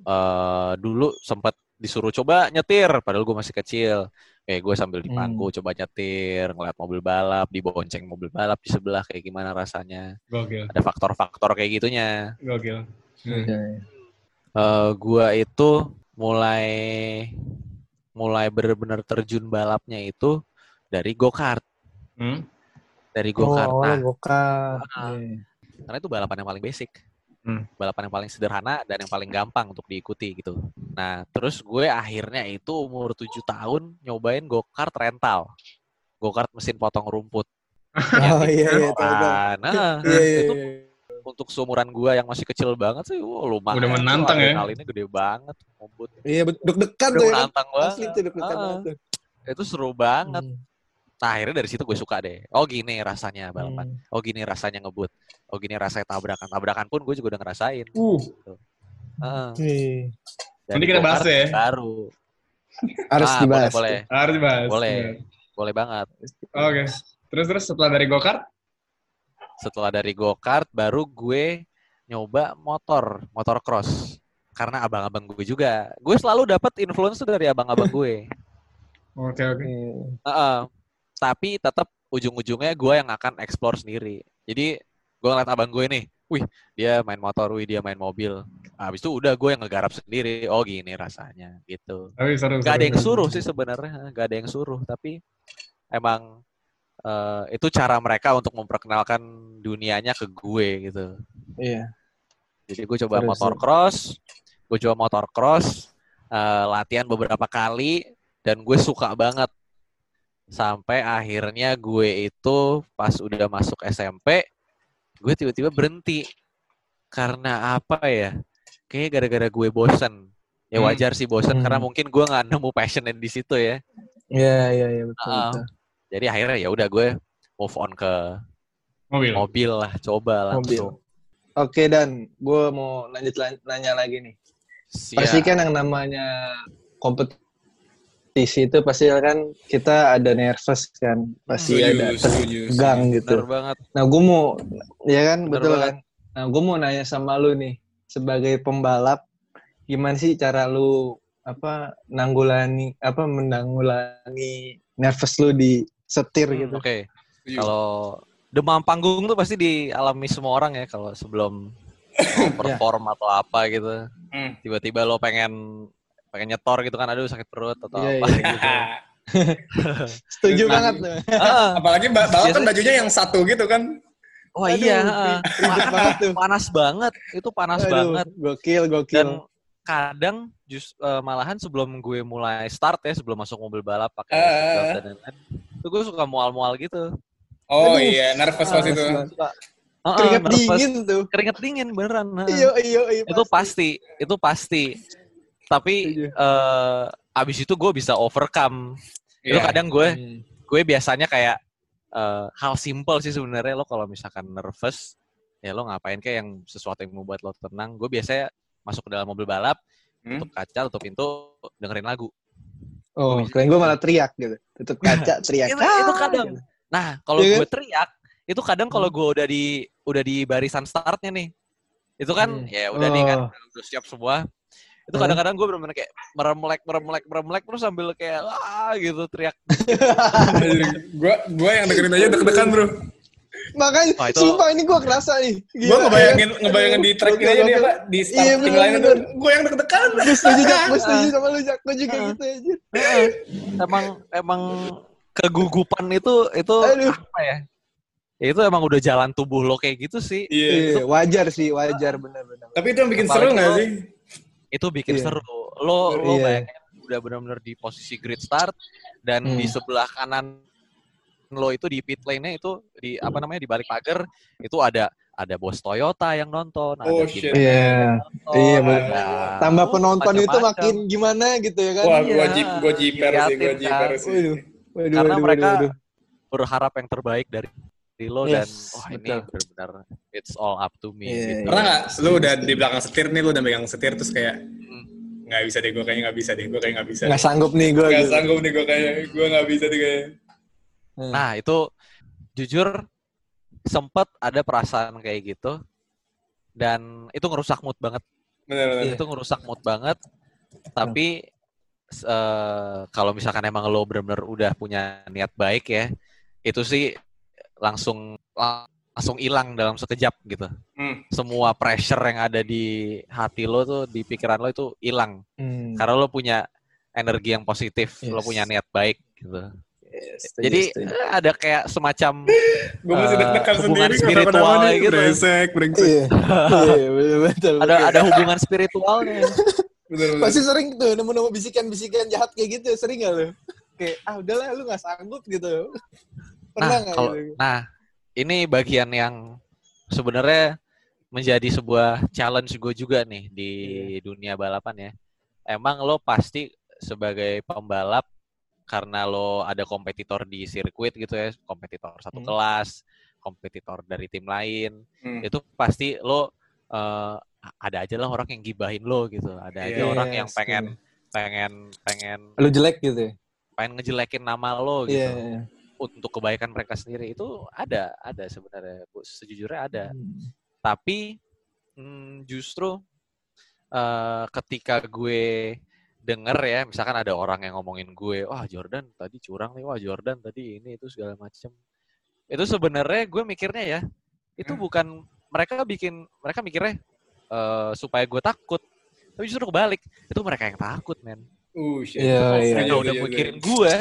eh dulu sempat disuruh coba nyetir padahal gue masih kecil kayak gue sambil di Hmm. coba nyetir ngeliat mobil balap dibonceng mobil balap di sebelah kayak gimana rasanya Gokil. ada faktor-faktor kayak gitunya Gokil. Hmm. Iya. eh gue itu mulai mulai benar-benar terjun balapnya itu dari go kart Hmm. dari go kart Oh, nah awalnya go-kart. Ah. Iya. karena itu balapan yang paling basic Hmm. balapan yang paling sederhana dan yang paling gampang untuk diikuti gitu nah terus gue akhirnya itu umur 7 tahun nyobain go kart rental go kart mesin potong rumput Oh iya iya tahu. Ah, nah Iya iya. itu iya. untuk seumuran gue yang masih kecil banget sih wah, lumayan Udah menantang ya? adrenalinnya gede banget rumput Iya deg-degan udah tuh ya kan. menantang Asli banget tuh deg-degan Ah, banget tuh. itu seru banget Hmm. Nah akhirnya dari situ gue suka deh oh gini rasanya balapan Hmm. oh gini rasanya ngebut oh gini rasanya tabrakan tabrakan pun gue juga udah ngerasain Uh, Heeh. Iya. Dari Nanti kita bahas ya. baru Harus Ah, dibahas. boleh, boleh. harus dibahas. Boleh. Iya. Boleh banget. Oke. Terus terus setelah dari go-kart? Setelah dari go-kart, baru gue nyoba motor, motor cross. Karena abang-abang gue juga. Gue selalu dapat influence tuh dari abang-abang gue. Oke oke. Iya. Heeh. Tapi tetap ujung-ujungnya gue yang akan explore sendiri. Jadi gue ngeliat abang gue nih, wih dia main motor, wih dia main mobil. Habis itu udah gue yang ngegarap sendiri. Oh gini rasanya gitu. Tapi seru. Gak ada seru. yang suruh sih sebenarnya, gak ada yang suruh. Tapi emang eh, itu cara mereka untuk memperkenalkan dunianya ke gue gitu. Iya. Jadi gue coba Seru, motor seru. cross, gue coba motor cross, eh, latihan beberapa kali dan gue suka banget. Sampai akhirnya gue itu pas udah masuk SMP, gue tiba-tiba berhenti. Karena apa ya? Kayaknya gara-gara gue bosen. Ya Hmm. wajar sih bosen Hmm. karena mungkin gue nggak nemu passionnya di situ ya. Iya iya iya betul. Ah. betul. Jadi akhirnya ya udah gue move on ke Mobil. mobil lah, coba Mobil. langsung. Oke dan gue mau lanjut lan- nanya lagi nih. Siap. Pasti kan yang namanya kompetisi itu pasti kan kita ada nervous kan, pasti Setuju, ada tegang gitu. banget. Nah gue mau, ya kan Bener betul banget. kan. Nah gue mau nanya sama lu nih sebagai pembalap, gimana sih cara lu apa nanggulani apa menanggulangi nervous lu di setir Hmm, gitu? Oke. Setuju. Kalau demam panggung tuh pasti dialami semua orang ya kalau sebelum perform atau apa gitu. Hmm. Tiba-tiba lo pengen pengen nyetor gitu kan, aduh sakit perut atau Iya, apa iya. gitu. Setuju Nah, banget tuh. Ah, Apalagi ba- balap kan Biasanya- bajunya yang satu gitu kan. Wah Aduh, iya, ri- ribet banget tuh. panas banget, itu panas Aduh, banget. Gokil, gokil. Dan kadang just eh, malahan sebelum gue mulai start ya, sebelum masuk mobil balap pakai seatbelt dan lain-lain, itu gue suka mual-mual gitu. Oh Aduh. iya, nervous pas itu. suka. Heeh, Keringet nervous. dingin tuh. Keringet dingin beneran. Iya, iya, iya. itu pasti itu pasti tapi eh abis itu gue bisa overcome Itu Iya. kadang gue Hmm. gue biasanya kayak eh, hal simple sih sebenarnya lo kalau misalkan nervous ya lo ngapain kayak yang sesuatu yang membuat lo tenang. Gue biasanya masuk ke dalam mobil balap, Hmm? tutup kaca, tutup pintu, dengerin lagu. Oh, keren gue malah teriak gitu. Tutup kaca, teriak. Itu, itu kadang. gitu. Nah, kalau Iya kan? gue teriak, itu kadang kalau gue udah di udah di barisan startnya nih, itu kan Hmm. ya udah nih kan Oh. udah siap semua. Itu kadang-kadang gue bener-bener kayak meremlek, meremlek, meremlek terus sambil kayak ah gitu teriak. Gue gue yang dengerin aja deg-degan bro. Makanya, Wah, itu- sumpah ini gue kerasa nih. Gue ngebayangin ya. ngebayangin di track ini aja nih apa di Iya, starting bener, line itu. Gue yang deg-degan. Gue setuju, Jak. Gue setuju sama lu, Jak. Gue juga gitu aja. emang emang kegugupan itu itu Aduh. apa ya? Ya, itu emang udah jalan tubuh lo kayak gitu sih. Iya. Iya, wajar sih, wajar benar-benar. Tapi itu yang bikin Apalagi seru nggak lo- sih? Itu bikin Iya. seru. Lo lo Iya. bayangin udah benar-benar di posisi grid start dan Hmm. di sebelah kanan lo itu di pit lane-nya itu di apa namanya di balik pagar itu ada ada bos Toyota yang nonton, Oh, ada shit. Iya. nonton, Iya, ada. Tambah penonton itu macam-macam. makin gimana gitu ya kan? Wah, Iya, gue jip, gue jiper sih, diliatin jiper kan. sih. Waduh. Waduh, Karena waduh, mereka waduh, waduh. berharap yang terbaik dari lo dan Yes, wah ini betul. benar-benar it's all up to me Iya, gitu. Pernah nggak? Lu udah di belakang setir nih, lu udah megang setir terus kayak Hmm. nggak bisa deh, gue kayaknya nggak bisa deh, gue kayak nggak bisa. Nggak sanggup nih gue. Nggak Gitu. sanggup nih gue kayak, gue nggak bisa deh kayak. Nah, itu jujur sempet ada perasaan kayak gitu dan itu ngerusak mood banget. Bener-bener. Iya. Itu ngerusak mood banget. Tapi eh, kalau misalkan emang lo benar-benar udah punya niat baik ya, itu sih langsung langsung hilang dalam sekejap gitu. Hmm. Semua pressure yang ada di hati lo tuh, di pikiran lo itu hilang. Hmm. Karena lo punya energi yang positif, lo Yes. punya niat baik gitu. Yes, setuju, Jadi setuju. eh, ada kayak semacam Gue masih deg-degan hubungan sendiri. spiritual nih. gitu. Brengsek, brengsek. Iya, iya, betul, betul. ada betul. ada hubungan spiritualnya. Bener-bener. Pasti sering tuh nemu-nemu bisikan-bisikan jahat kayak gitu, sering gak lu? Kayak, ah udahlah lu gak sanggup gitu. Pernah Nah, kalau gitu? nah ini bagian yang sebenarnya menjadi sebuah challenge gue juga nih di Iya. dunia balapan ya. Emang lo pasti sebagai pembalap karena lo ada kompetitor di sirkuit gitu ya, kompetitor satu Hmm. kelas, kompetitor dari tim lain, Hmm. itu pasti lo eh, ada aja lah orang yang gibahin lo gitu, ada aja Iya, orang Yes, yang pengen pengen pengen Lu jelek gitu ya? pengen ngejelekin nama lo gitu Iya, iya. Untuk kebaikan mereka sendiri itu ada ada sebenarnya Bu. sejujurnya ada Hmm. tapi hmm, justru eh, ketika gue denger ya misalkan ada orang yang ngomongin gue wah Jordan tadi curang nih wah Jordan tadi ini itu segala macem itu sebenarnya gue mikirnya ya itu Hmm. bukan mereka bikin mereka mikirnya eh, supaya gue takut tapi justru kebalik itu mereka yang takut men Uh, shit. Iya, kalau iya. mereka Setuju, udah setuju, mikirin setuju. gue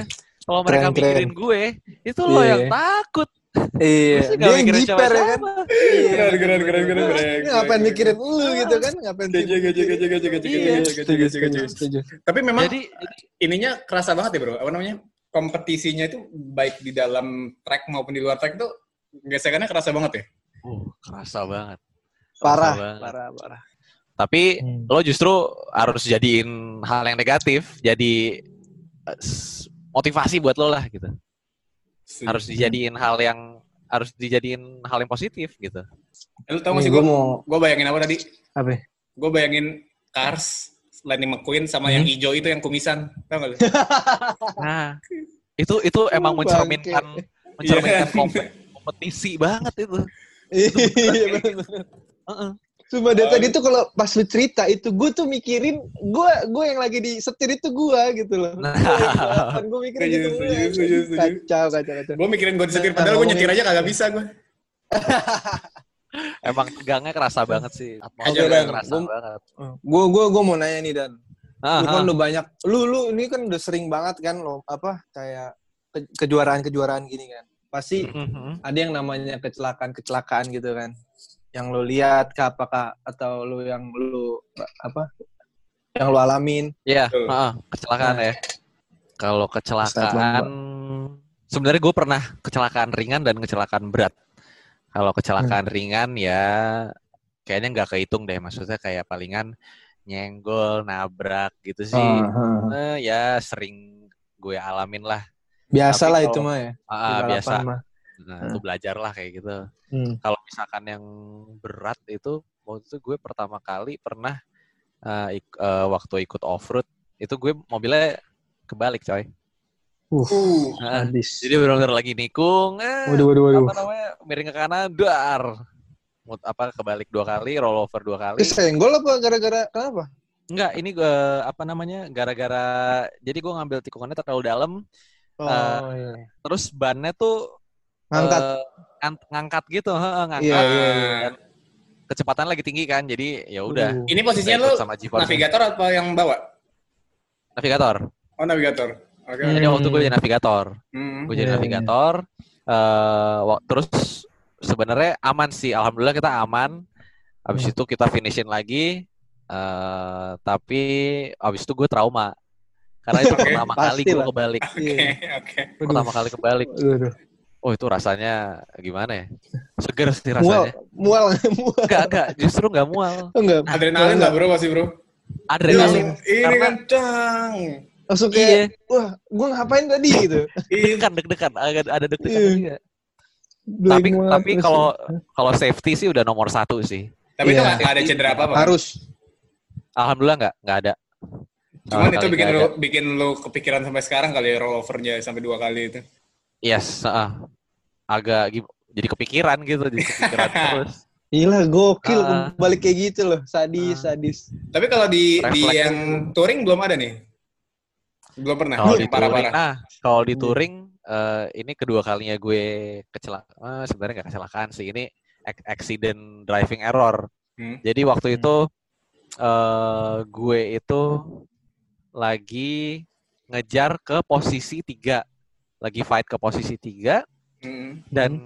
kalau mereka Keren, keren. mikirin gue itu lo Iya. yang takut Iya, dia yang jiper ya kan? Iya. Keren, keren, keren, keren, keren. Ngapain mikirin lu gitu kan? Ngapain Gaji, gaji, gaji, gaji, gaji, gaji, gaji, gaji. Tapi memang jadi ininya kerasa banget ya bro. Apa namanya? Kompetisinya itu baik di dalam track maupun di luar track itu gesekannya kerasa banget ya. uh, kerasa banget Kerasa Parah, banget. parah, parah. tapi Hmm. lo justru harus jadiin hal yang negatif jadi eh, motivasi buat lo lah gitu harus dijadiin hal yang harus dijadiin hal yang positif gitu Eh, Lu tau gak sih gua gue mau gue bayangin apa tadi? apa? Gue bayangin Cars, Lightning McQueen sama yang Hmm. hijau itu yang kumisan. Tau gak lu? nah itu itu emang Oh, mencerminkan mencerminkan Iya. kompe- kompetisi banget itu Iya, bener-bener. Heeh. Sumpah dari tadi tuh kalau pas lu cerita itu gue tuh mikirin gue gue yang lagi di setir itu gue gitu loh. Nah. Kan gue mikirin gitu. Kacau, kacau, kacau. Gue mikirin gue disetir, Nah, padahal gue nyetir aja kagak bisa gue. emang tegangnya kerasa banget sih atmosfernya Oke, Dan. kerasa Gua- banget Gue gue gue mau nanya nih dan. Ah, Lu kan ah. udah banyak. Lu lu ini kan udah sering banget kan lo apa kayak ke- kejuaraan-kejuaraan gini kan. Pasti Mhm. ada yang namanya kecelakaan-kecelakaan gitu kan. Yang lu lihat kah apakah atau lu yang lu apa? Yang lu alamin. Iya, Betul. heeh, kecelakaan Nah. ya. Kalau kecelakaan, sebenarnya gue pernah kecelakaan ringan dan kecelakaan berat. Kalau kecelakaan Hmm. ringan ya kayaknya nggak kehitung deh, maksudnya kayak palingan nyenggol, nabrak gitu sih. Ah, ah. Eh, ya sering gue alamin lah. Biasa Tapi lah kalau- itu mah ya. Ah, balapan biasa. mah. Nah, itu belajar lah kayak gitu. Hmm. Kalau misalkan yang berat itu waktu itu gue pertama kali pernah eh, ik- eh, waktu ikut off-road itu gue mobilnya kebalik coy. Uh, Uh, Nah, jadi benar-benar lagi nikung, eh, Waduh, waduh, waduh. apa namanya miring ke kanan, dar, Mut- apa kebalik dua kali, roll over dua kali. Kesenggol apa gara-gara kenapa? Enggak, ini gue apa namanya gara-gara jadi gue ngambil tikungannya terlalu dalam, Oh, Eh, iya. terus bannya tuh Ngangkat. ngan- ngangkat gitu, heeh, ngangkat. Iya, iya, iya. Kecepatan lagi tinggi kan, jadi ya udah. Uh. ini posisinya lu sama GeForce. navigator apa yang bawa? Navigator. Oh, navigator. Oke. Hmm. Jadi waktu gue jadi navigator. Hmm. Gue jadi Iya, navigator. eh wak- terus sebenarnya aman sih. Alhamdulillah kita aman. Habis Hmm. itu kita finishin lagi. eh tapi habis itu gue trauma. Karena itu pertama kali gue kebalik. Oke, Iya. oke. Waduh. Pertama kali kebalik. Oh itu rasanya gimana ya? Seger sih Mual, rasanya. mual, mual. Enggak, enggak. Justru enggak mual. Oh, enggak. Adrenalin Enggak. lah bro pasti bro. Adrenalin. Ini Karena- kan cang. Langsung Iya. kayak, wah, gua ngapain tadi gitu. Iya. Deg-degan, deg-degan. Agak ada deg-degan Iya. juga. Blank Tapi mual tapi kalau kalau safety sih udah nomor satu sih. Tapi itu Iya. nggak nggak ada cedera apa apa. harus. Alhamdulillah nggak nggak ada. Cuman Sama itu bikin lu bikin lu kepikiran sampai sekarang kali ya rollovernya sampai dua kali itu. Yes, heeh. agak jadi kepikiran gitu, jadi kepikiran terus. Gila, gokil. Ah. Balik kayak gitu loh. Sadis, Ah. sadis. Tapi kalau di di yang touring belum ada nih. Belum pernah. Kalau di touring, parah-parah. nah kalau di Iya. touring eh, ini kedua kalinya gue kecelakaan. sebenarnya nggak kecelakaan sih, ini ac- accident driving error. Hmm. Jadi waktu Hmm. itu eh gue itu lagi ngejar ke posisi tiga, lagi fight ke posisi tiga. Hmm. dan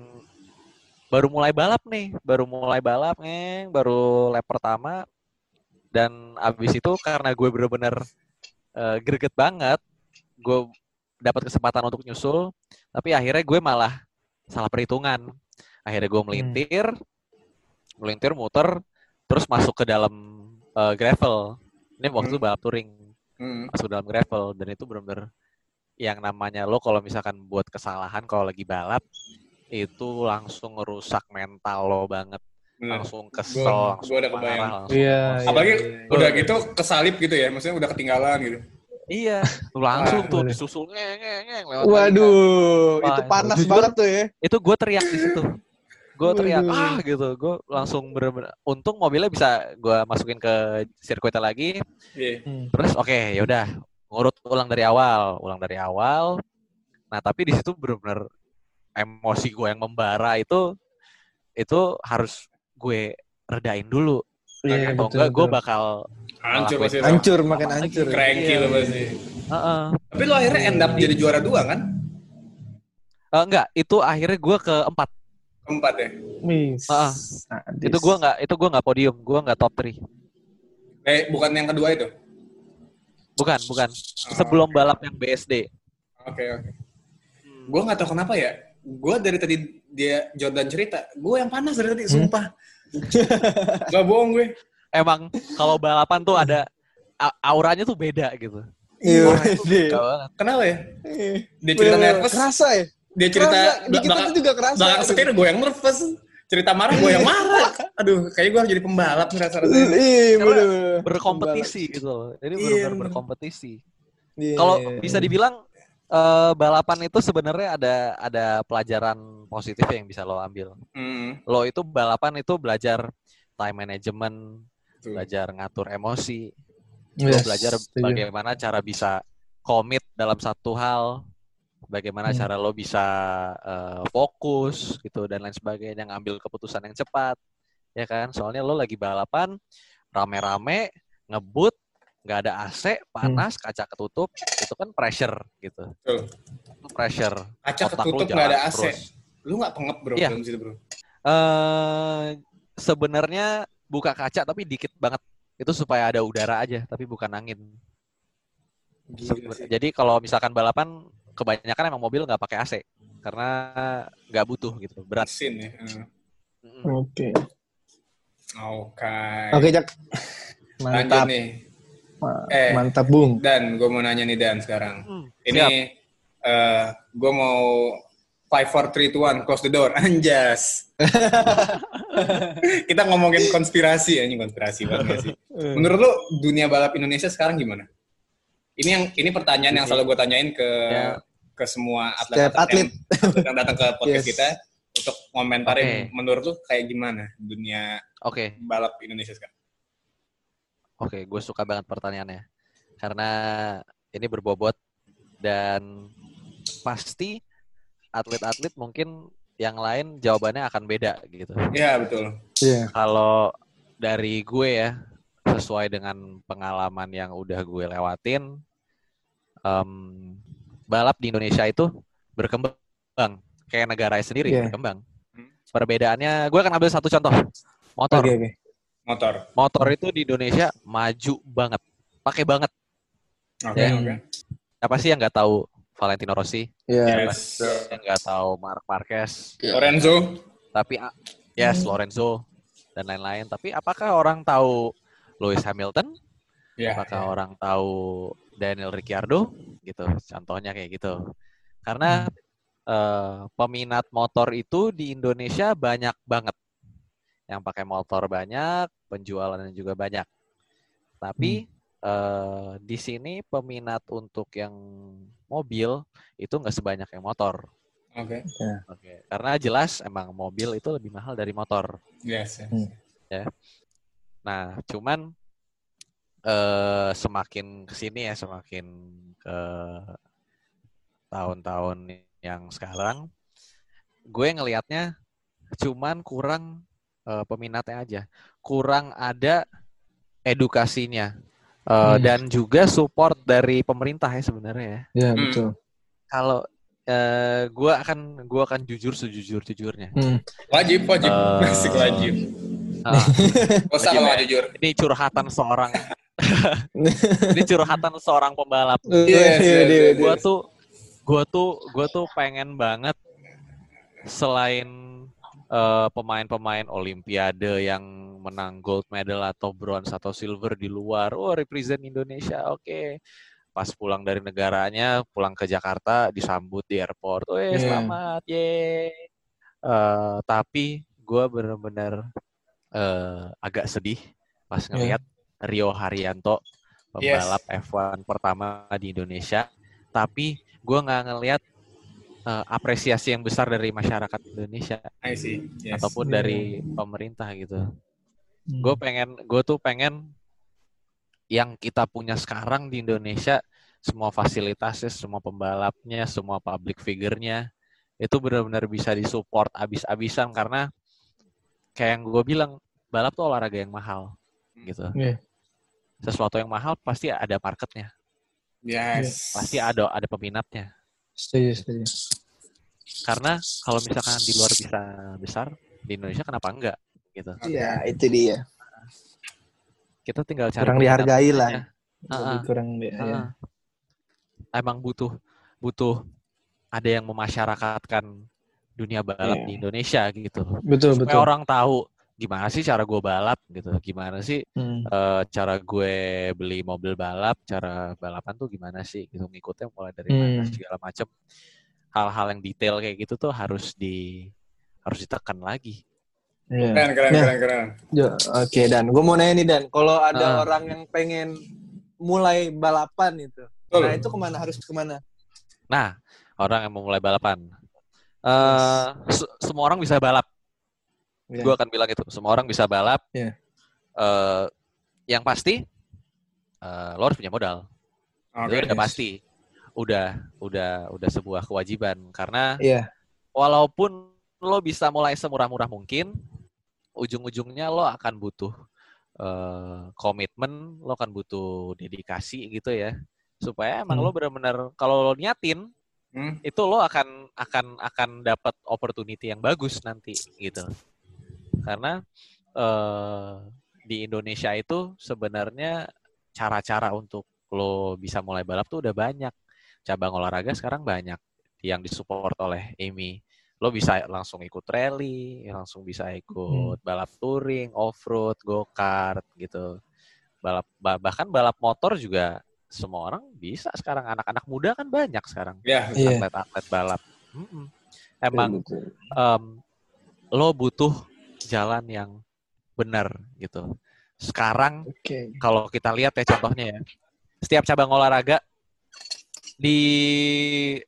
baru mulai balap nih, baru mulai balap nih, baru lap pertama dan abis itu karena gue bener-bener eh, greget banget, gue dapat kesempatan untuk nyusul, tapi akhirnya gue malah salah perhitungan. Akhirnya gue melintir, melintir muter, terus masuk ke dalam eh, gravel. Ini waktu itu balap touring Hmm. masuk dalam gravel dan itu benar-benar yang namanya lo kalau misalkan buat kesalahan kalau lagi balap itu langsung ngerusak mental lo banget Bener. langsung kesel Gua- langsung gua udah kebayang. marah langsung Iya. emosi. Apalagi iya, Udah iya. gitu kesalip gitu ya, maksudnya udah ketinggalan gitu. iya tuh langsung tuh boleh. disusul ngeng ngeng ngeng lewat. Waduh, Wah, itu itu. panas Jujur. banget tuh ya. itu gue teriak di situ gue teriak ah gitu gue langsung bener-bener untung mobilnya bisa gue masukin ke sirkuitnya lagi Iya. Terus oke, ya udah ngurut ulang dari awal, ulang dari awal. Nah tapi di situ benar-benar emosi gue yang membara itu itu harus gue redain dulu. Iya, Atau betul, enggak gue bakal Hancur pasti. Hancur, makin hancur. Cranky Iya. lo pasti. Heeh. Tapi lo akhirnya end up jadi juara dua kan? Eh, enggak, itu akhirnya gue keempat. Keempat ya. Mis. Ah, Sadis. Itu gue nggak, itu gue nggak podium, gue nggak top 3. Eh, bukan yang kedua itu. Bukan, bukan. Oh, Sebelum balap yang BSD. Oke, oke. Gue nggak tahu kenapa ya. Gue dari tadi dia Jordan cerita, gue yang panas dari tadi, sumpah. Gak bohong gue. Emang kalau balapan tuh ada auranya tuh beda gitu. Iya, iya. Kenapa ya? Iya. Dia cerita Bener-bener nervous, Kerasa ya? dia cerita Kerasa. Di kita tuh juga kerasa. belakang setir gue yang nervous. Cerita marah gue yang marah. Aduh, kayaknya gue harus jadi pembalap rasa-rasanya. Iya, Karena bener. berkompetisi gitu loh. Jadi Iya, benar-benar bener. berkompetisi. Iya. Kalau bisa dibilang eh, balapan itu sebenarnya ada ada pelajaran positif yang bisa lo ambil. Hmm, Lo itu balapan itu belajar time management, tuh. belajar ngatur emosi, lo Yes, belajar bagaimana cara bisa komit dalam satu hal, bagaimana Hmm. cara lo bisa eh, fokus gitu dan lain sebagainya, ngambil keputusan yang cepat, ya kan? Soalnya lo lagi balapan rame-rame ngebut nggak ada AC, panas, kaca ketutup, itu kan pressure gitu. Betul. Itu pressure. Kaca Otak ketutup nggak ada AC. terus. Lu nggak pengep bro Iya. dalam situ bro? eh sebenarnya buka kaca tapi dikit banget. Itu supaya ada udara aja, tapi bukan angin. Gila sih. Jadi kalau misalkan balapan kebanyakan emang mobil nggak pakai AC karena nggak butuh gitu, berat. Mesin ya. Oke. Oke. Oke, Jak. Lanjut Mantap. nih. Eh, Mantap, Bung. Dan gue mau nanya nih Dan sekarang. Hmm, Ini eh gue mau five, four, three, two, one, close the door. Anjas. Kita ngomongin konspirasi ya, ini konspirasi banget sih. Menurut lu dunia balap Indonesia sekarang gimana? Ini yang ini pertanyaan yang selalu gue tanyain ke Ya. ke semua Setiap atlet, yang, yang datang ke podcast Yes. kita untuk komentarin Oke. menurut lu kayak gimana dunia Oke, balap Indonesia sekarang. oke, gue suka banget pertanyaannya karena ini berbobot dan pasti atlet-atlet mungkin yang lain jawabannya akan beda gitu. Iya betul. Iya. Kalau dari gue ya, sesuai dengan pengalaman yang udah gue lewatin, em, balap di Indonesia itu berkembang kayak negara sendiri Iya. berkembang. Hmm. Perbedaannya, gue akan ambil satu contoh, motor. Oke, oke. Motor. Motor itu di Indonesia maju banget, pakai banget. Oke Ya. oke. Apa sih yang nggak tahu Valentino Rossi, Iya. Yes. yang nggak tahu Mark Marquez, Lorenzo. tapi ah, yes Lorenzo dan lain-lain. Tapi apakah orang tahu Lewis Hamilton? Ya. apakah orang tahu Daniel Ricciardo gitu contohnya kayak gitu karena eh, peminat motor itu di Indonesia banyak banget yang pakai motor banyak penjualannya juga banyak tapi eh, di sini peminat untuk yang mobil itu nggak sebanyak yang motor Oke. oke karena jelas emang mobil itu lebih mahal dari motor Yes. yes. Nah, cuman eh semakin ke sini ya, semakin ke tahun-tahun yang sekarang, gue ngelihatnya cuman kurang eh, peminatnya aja, kurang ada edukasinya Eh, Hmm. dan juga support dari pemerintah ya sebenarnya ya. Iya, Hmm. betul. Kalau eh gue akan gue akan jujur sejujur jujurnya. Hmm. Wajib wajib. Eh, Asik wajib. Kalau nggak jujur. ini curhatan seorang ini curhatan seorang pembalap. Yes, Iya, yes, iya, yes. Gua tuh gua tuh gua tuh pengen banget selain eh, pemain-pemain olimpiade yang menang gold medal atau bronze atau silver di luar, oh represent Indonesia, oke. Pas pulang dari negaranya, pulang ke Jakarta disambut di airport, oh Iya. selamat, ye. Eh, tapi gua bener-bener eh, agak sedih pas ngelihat Rio Haryanto Yes. pembalap F1 pertama di Indonesia tapi gue nggak ngelihat eh, apresiasi yang besar dari masyarakat Indonesia I see. Yes. ataupun Iya. dari pemerintah gitu Hmm. gue pengen gue tuh pengen yang kita punya sekarang di Indonesia semua fasilitasnya semua pembalapnya semua public figure-nya itu benar-benar bisa disupport abis-abisan karena kayak yang gue bilang balap tuh olahraga yang mahal gitu Iya. sesuatu yang mahal pasti ada marketnya Yes. pasti ada ada peminatnya Setuju, setuju. karena kalau misalkan di luar bisa besar di Indonesia kenapa enggak gitu Iya, itu dia. kita tinggal cari Kurang dihargai lah. Ah, Lebih ah. kurang ya. ah. emang butuh butuh ada yang memasyarakatkan dunia balap Iya. di Indonesia gitu Betul, supaya betul. orang tahu gimana sih cara gue balap gitu gimana sih Hmm. eh, cara gue beli mobil balap cara balapan tuh gimana sih gitu ngikutnya mulai dari mana Hmm. segala macam hal-hal yang detail kayak gitu tuh harus di harus ditekan lagi Iya. Keren keren Nah. keren keren. Oke Dan, gue mau nanya nih Dan, kalau ada Ah. orang yang pengen mulai balapan itu, Betul. nah itu ke mana harus ke mana? Nah, orang yang mau mulai balapan. Eh se- semua orang bisa balap. Iya. Gue akan bilang itu. Semua orang bisa balap. Iya. Eh, yang pasti, eh, lo harus punya modal. Oke. itu udah pasti. Udah, udah, udah sebuah kewajiban. Karena Iya. walaupun lo bisa mulai semurah-murah mungkin, ujung-ujungnya lo akan butuh eh, komitmen, lo akan butuh dedikasi gitu ya, supaya emang Hmm. lo benar-benar kalau lo niatin Hmm. itu lo akan akan akan dapat opportunity yang bagus nanti gitu, karena eh, di Indonesia itu sebenarnya cara-cara untuk lo bisa mulai balap tuh udah banyak, cabang olahraga sekarang banyak yang disupport oleh Amy lo bisa langsung ikut rally, langsung bisa ikut balap touring, off-road, go-kart gitu. balap ba- bahkan balap motor juga semua orang bisa sekarang anak-anak muda kan banyak sekarang Ya, Iya. atlet-atlet balap. Mm-mm. Emang em, lo butuh jalan yang benar gitu. Sekarang Oke. kalau kita lihat ya contohnya ya, setiap cabang olahraga di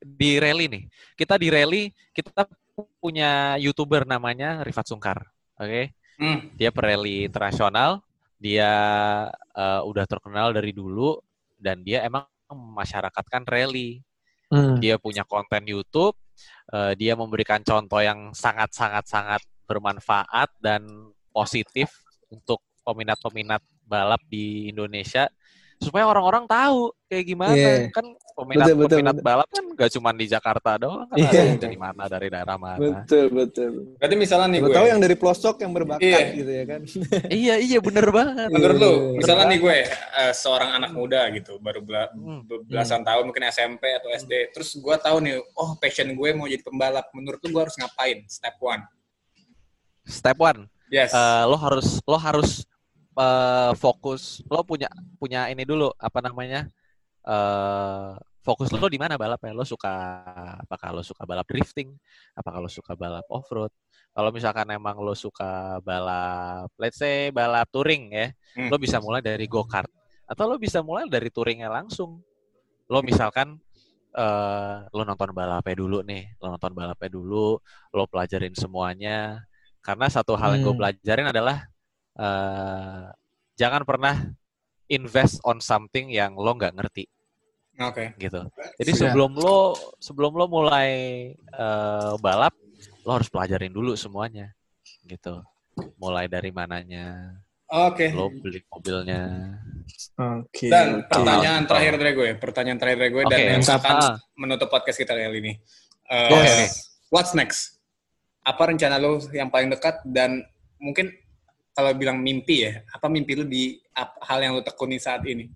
di rally nih, kita di rally kita punya youtuber namanya Rifat Sungkar, oke? Hmm. Dia pereli internasional, dia eh, udah terkenal dari dulu dan dia emang memasyarakatkan rally Hmm. dia punya konten YouTube, eh, dia memberikan contoh yang sangat-sangat-sangat bermanfaat dan positif untuk peminat-peminat balap di Indonesia supaya orang-orang tahu kayak gimana Iya. kan peminat Betul, betul, peminat betul. balap kan gak cuma di Jakarta doang kan Iya. ada yang dari mana dari daerah mana Betul, betul. Berarti misalnya nih Gue tahu yang dari pelosok yang berbakat Iya. gitu ya kan. iya iya bener banget Menurut lu, Iya. misalnya nih gue eh, seorang anak muda gitu, baru bela- Hmm. belasan tahun mungkin SMP atau SD, terus gue tahu nih, oh passion gue mau jadi pembalap. Menurut lu gue harus ngapain? Step one. step one Yes. eh, lo harus lo harus eh, fokus lo punya punya ini dulu apa namanya? Eh fokus lo di mana balap ya lo suka apakah lo suka balap drifting? Apakah lo suka balap off road kalau misalkan emang lo suka balap let's say balap touring ya Hmm. lo bisa mulai dari go kart atau lo bisa mulai dari touringnya langsung. Lo misalkan eh lo nonton balapnya dulu nih lo nonton balapnya dulu lo pelajarin semuanya. Karena satu hal yang gue Hmm. pelajarin adalah eh jangan pernah invest on something yang lo nggak ngerti Oke. gitu. Jadi Iya. sebelum lo sebelum lo mulai eh, balap, lo harus pelajarin dulu semuanya gitu. Mulai dari mananya, Oke. lo beli mobilnya. Oke. Dan oke. pertanyaan Oke. terakhir dari gue, pertanyaan terakhir dari gue dan Oke. yang akan Ah. menutup podcast kita kali ini. Eh, Oke, oke. What's next? Apa rencana lo yang paling dekat dan mungkin kalau bilang mimpi ya, apa mimpi lo di ap- hal yang lo tekuni saat ini?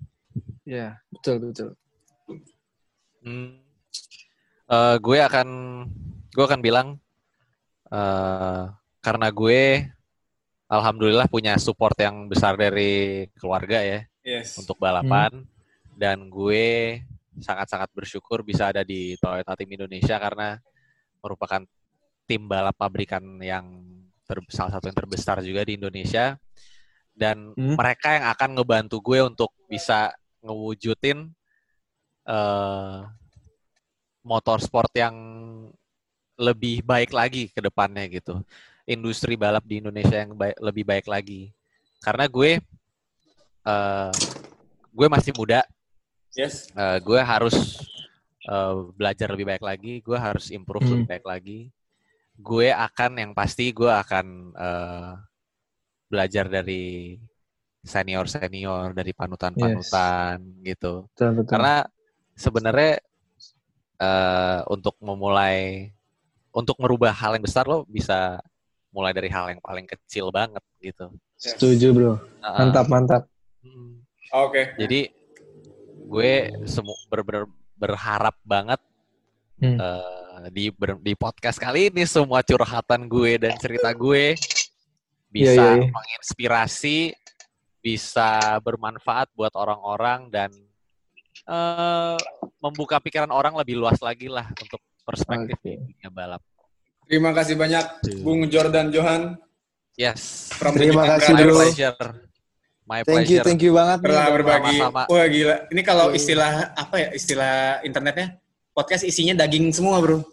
Ya, betul betul. Hmm. Eh, gue akan gue akan bilang eh karena gue alhamdulillah punya support yang besar dari keluarga ya Yes. untuk balapan dan gue sangat-sangat bersyukur bisa ada di Toyota Tim Indonesia karena merupakan tim balap pabrikan yang ter- salah satu yang terbesar juga di Indonesia dan Hmm. mereka yang akan ngebantu gue untuk bisa ngewujudin eh motorsport yang lebih baik lagi ke depannya gitu. Industri balap di Indonesia yang baik- lebih baik lagi. Karena gue eh gue masih muda, Yes. eh, gue harus eh, belajar lebih baik lagi, gue harus improve Hmm. lebih baik lagi. Gue akan yang pasti gue akan eh, belajar dari senior senior, dari panutan panutan gitu. Betul betul. Karena sebenarnya eh, untuk memulai untuk merubah hal yang besar lo bisa mulai dari hal yang paling kecil banget gitu. Setuju, Bro. Mantap, mantap. Mm. Oke. Jadi gue semu ber- ber- berharap banget Hmm. eh, di ber- di podcast kali ini semua curhatan gue dan cerita gue bisa Iya, iya, iya. menginspirasi, bisa bermanfaat buat orang-orang dan eh, membuka pikiran orang lebih luas lagi lah untuk perspektif dunia balap. Terima kasih banyak Bung Jordan Johan. Yes, from Terima kasih. Bro. pleasure. My Thank you, pleasure. thank you banget. Telah berbagi. Sama-sama. Wah gila. Ini kalau istilah apa ya? Istilah internetnya podcast isinya daging semua, Bro.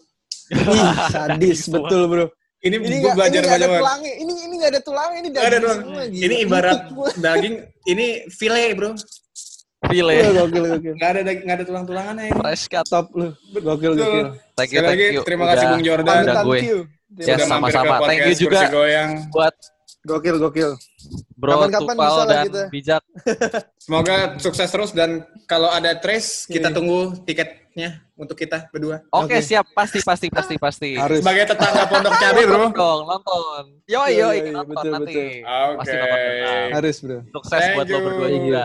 Ih, sadis betul, Bro. Ini, Ini gue nggak belajar ini nggak ada banyak. tulangnya. Ini ini nggak ada tulangnya, ini Nggak ada daging tulang. semua. gila. Ini ibarat daging, ini file, Bro. Ya. gokil, gokil. Nggak ada nggak ada tulang-tulangannya ini. Fresh cut. Top lu. Gokil, gokil. Thank you, thank you. terima kasih, Bung Jordan. udah gue. thank you. Ya, sama-sama. Thank you juga. Buat Gokil, gokil. Bro Kapan-kapan bisa lah dan kita. Bijak. Semoga sukses terus dan kalau ada trace kita Iya. tunggu tiketnya untuk kita berdua. Oke, Oke. siap. Pasti, pasti, pasti, pasti. Harus. Sebagai tetangga Pondok Cabe, Bro. Nonton dong, nonton. Yoi, Iya, yoi, iya, nonton betul, nanti. betul. Oke. Pasti nonton. Harus, Bro. Sukses Thank buat lo you. berdua Thank you. juga.